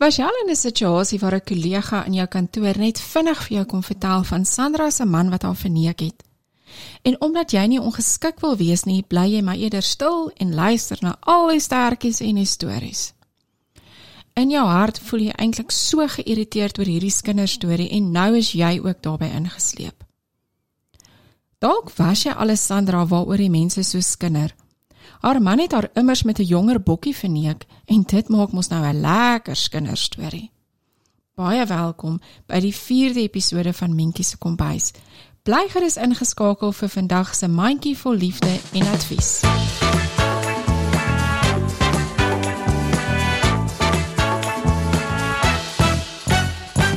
Was jy al in 'n situasie waar 'n kollega in jou kantoor net vinnig vir jou kom vertel van Sandra se man wat haar verneek het? En omdat jy nie ongeskik wil wees nie, bly jy maar eerder stil en luister na al die stertjies en die stories. In jou hart voel jy eintlik so geïrriteerd oor hierdie kinderstorie en nou is jy ook daarbey ingesleep. Dalk was jy Alessandra waaroor die mense so skinder. Haar man het haar immers met 'n jonger bokkie verneek en dit maak mos nou 'n lekker kinderstorie. Baie welkom by die 4de episode van Mentjie se kombuis. Bly gerus ingeskakel vir vandag se mandjie vol liefde en advies.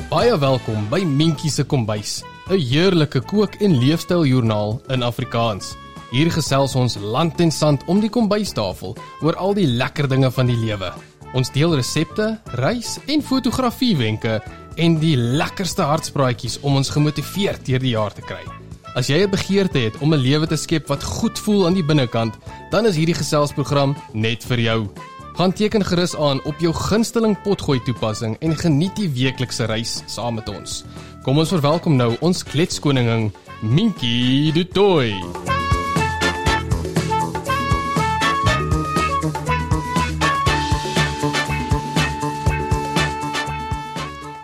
Baie welkom by Mentjie se kombuis, 'n heerlike kook- en leefstyljoernaal in Afrikaans. Hier gesels ons land en sand om die kombuistafel oor al die lekker dinge van die lewe. Ons deel resepte, reis en fotografie wenke en die lekkerste hartspraatjies om ons gemotiveerd deur die jaar te kry. As jy 'n begeerte het om 'n lewe te skep wat goed voel aan die binnekant, dan is hierdie geselsprogram net vir jou. Gaan teken gerus aan op jou gunsteling potgooi toepassing en geniet die weeklikse reis saam met ons. Kom ons verwelkom nou ons kletskoningin Minky du Toy.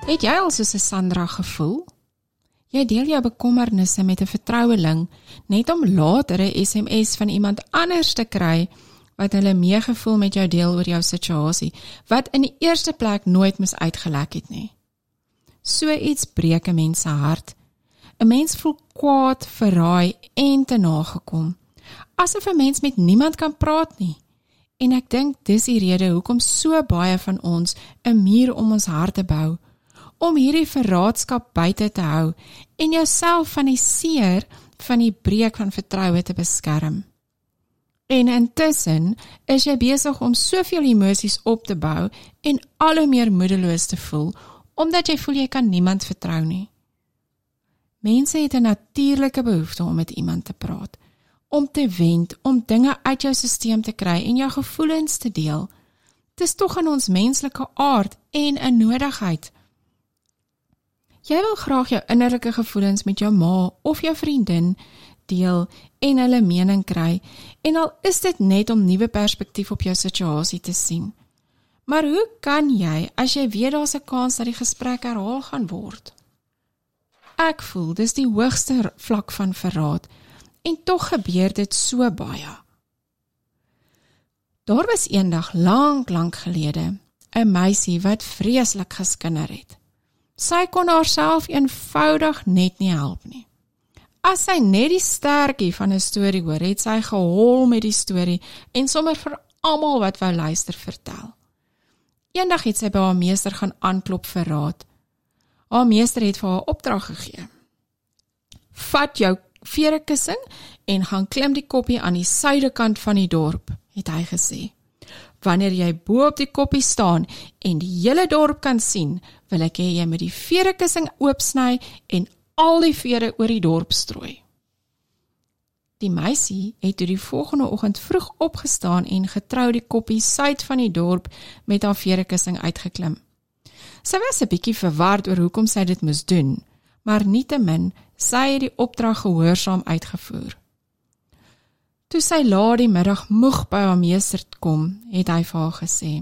Het jy al soos 'n Sandra gevoel? Jy deel jou bekommernisse met 'n vertroueling net om later 'n SMS van iemand anders te kry wat hulle meegevoel met jou deel oor jou situasie wat in die eerste plek nooit moes uitgelek het nie. So iets breek 'n mens se hart. 'n Mens voel kwaad, verraai en te nagekom. Asof 'n mens met niemand kan praat nie. En ek dink dis die rede hoekom so baie van ons 'n muur om ons harte bou om hierdie verraadskap buite te hou en jouself van die seer van die breek van vertroue te beskerm. En intussen is jy besig om soveel emosies op te bou en al hoe meer moedeloos te voel omdat jy voel jy kan niemand vertrou nie. Mense het 'n natuurlike behoefte om met iemand te praat, om te vent, om dinge uit jou stelsel te kry en jou gevoelens te deel. Dis tog in ons menslike aard en 'n nodigheid. Jy wil graag jou innerlike gevoelens met jou ma of jou vriendin deel en hulle mening kry en al is dit net om nuwe perspektief op jou situasie te sien. Maar hoe kan jy as jy weet daar's 'n kans dat die gesprek herhaal gaan word? Ek voel dis die hoogste vlak van verraad en tog gebeur dit so baie. Daar was eendag lank lank gelede 'n meisie wat vreeslik geskinder het. Sy kon haarself eenvoudig net nie help nie. As sy net die stertjie van 'n storie hoor, het sy gehol met die storie en sommer vir almal wat wou luister vertel. Eendag het sy by haar meester gaan aanklop vir raad. Haar meester het vir haar opdrag gegee. Vat jou verekussing en gaan klim die koppie aan die suidekant van die dorp, het hy gesê. Wanneer jy bo op die koppie staan en die hele dorp kan sien, wil ek hê jy moet die verekussing oopsny en al die vere oor die dorp strooi. Die meisie het toe die volgende oggend vroeg opgestaan en getrou die koppie suid van die dorp met haar verekussing uitgeklim. Sy was 'n bietjie verward oor hoekom sy dit moes doen, maar nietemin, sy het die opdrag gehoorsaam uitgevoer. Toe sy laat die middag moeg by haar meester kom, het hy vir haar gesê: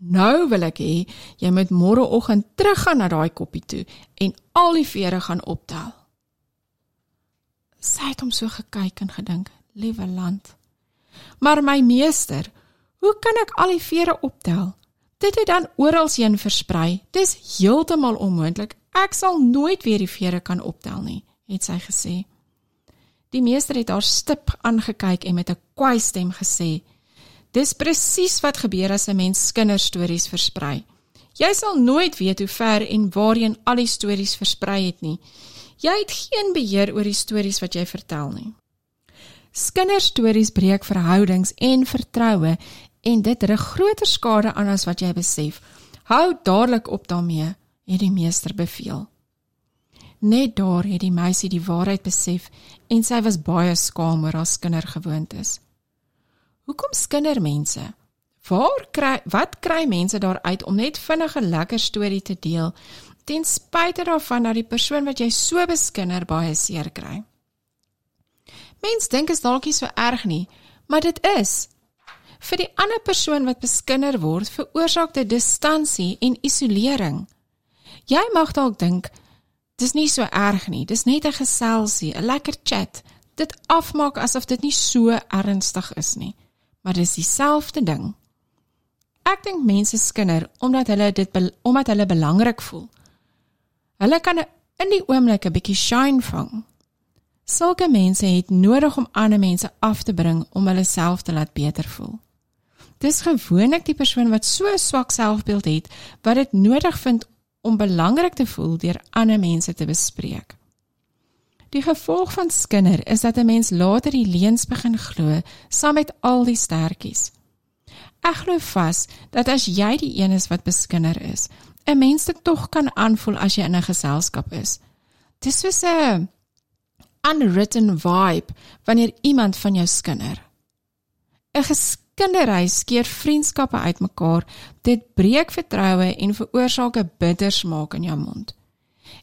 "Nou wil ek hê jy moet môreoggend teruggaan na daai koppie toe en al die vere gaan optel." Sy het hom so gekyk en gedink: "Liewe land. Maar my meester, hoe kan ek al die vere optel? Dit het dan oralheen versprei. Dis heeltemal onmoontlik. Ek sal nooit weer die vere kan optel nie," het sy gesê. Die meester het haar stip aangekyk en met 'n kwaai stem gesê: "Dis presies wat gebeur as 'n mens kinderstories versprei. Jy sal nooit weet hoe ver en waarheen al die stories versprei het nie. Jy het geen beheer oor die stories wat jy vertel nie." Kinderstories breek verhoudings en vertroue en dit rig groter skade aan as wat jy besef. Hou dadelik op daarmee, het die meester beveel. Net daar het die meisie die waarheid besef en sy was baie skaam oor haar kindergewoontes. Hoekom skinder mense? Waar kry wat kry mense daaruit om net vinnig 'n lekker storie te deel ten spyte daarvan dat die persoon wat jy so beskinder baie seer kry? Mens dink is dalk nie so erg nie, maar dit is. Vir die ander persoon wat beskinder word, veroorsaak dit distansie en isolering. Jy mag dalk dink dis nie so erg nie, dis net 'n geselsie, 'n lekker chat. Dit afmaak asof dit nie so ernstig is nie. Maar dis dieselfde ding. Ek dink mense skinder omdat hulle dit omdat hulle belangrik voel. Hulle kan in die oomblik 'n bietjie shine vang. Sulke mense het nodig om ander mense af te bring om hulle self te laat beter voel. Dis gewoonlik die persoon wat so swak selfbeeld het wat dit nodig vind om belangrik te voel deur ander mense te bespreek. Die gevolg van skinder is dat 'n mens later die leuns begin glo saam met al die stertjies. Ek glo vas dat as jy die een is wat beskinder is, 'n mens dit tog kan aanvoel as jy in 'n geselskap is. Dis soos 'n unwritten vibe wanneer iemand van jou skinder. 'n kinderry skeer vriendskappe uitmekaar. Dit breek vertroue en veroorsaak 'n bitter smaak in jou mond.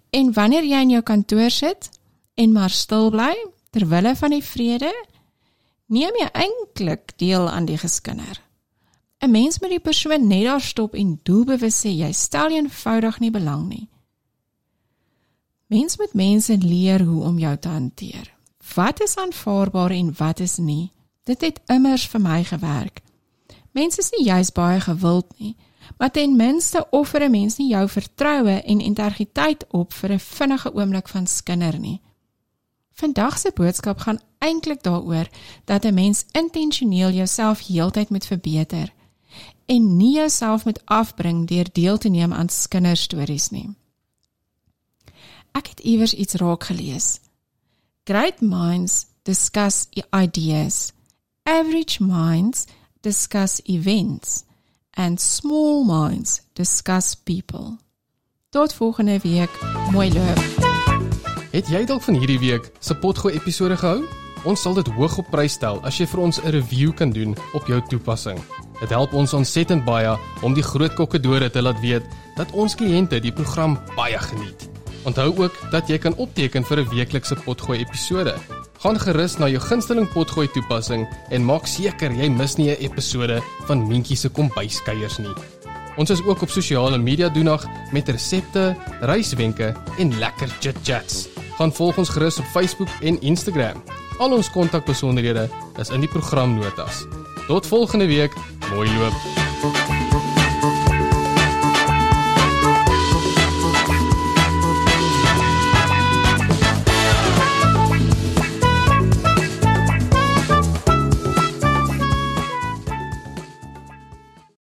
En wanneer jy in jou kantoor sit en maar stil bly ter wille van die vrede, neem jy eintlik deel aan die geskinder. 'n Mens moet die persoon net daar stop en doelbewus sê jy stel eenvoudig nie belang nie. Mens moet mense leer hoe om jou te hanteer. Wat is aanvaarbaar en wat is nie? Dit het immers vir my gewerk. Mense is nie juis baie gewild nie, maar ten minste offer 'n mens nie jou vertroue en integriteit op vir 'n vinnige oomblik van skinder nie. Vandag se boodskap gaan eintlik daaroor dat 'n mens intentioneel jouself heeltyd moet verbeter en nie jouself moet afbring deur deel te neem aan skinderstories nie. Ek het iewers iets raak gelees. Great minds discuss ideas average minds discuss events and small minds discuss people. Tot volgende week. Mooi loop. Het jy dalk van hierdie week se potgooi episode gehou? Ons sal dit hoog op prys stel as jy vir ons 'n review kan doen op jou toepassing. Dit help ons ontsettend baie om die groot kokkedore te laat weet dat ons kliënte die program baie geniet. Onthou ook dat jy kan opteken vir 'n weeklikse potgooi episode. Gaan gerus na jou gunsteling potgooi toepassing en maak seker jy mis nie 'n episode van Mentjie se kombuiskuiers nie. Ons is ook op sosiale media doenig met resepte, reiswenke en lekker chit-chats. Gaan volg ons gerus op Facebook en Instagram. Al ons kontakbesonderhede is in die programnotas. Tot volgende week. Mooi loop.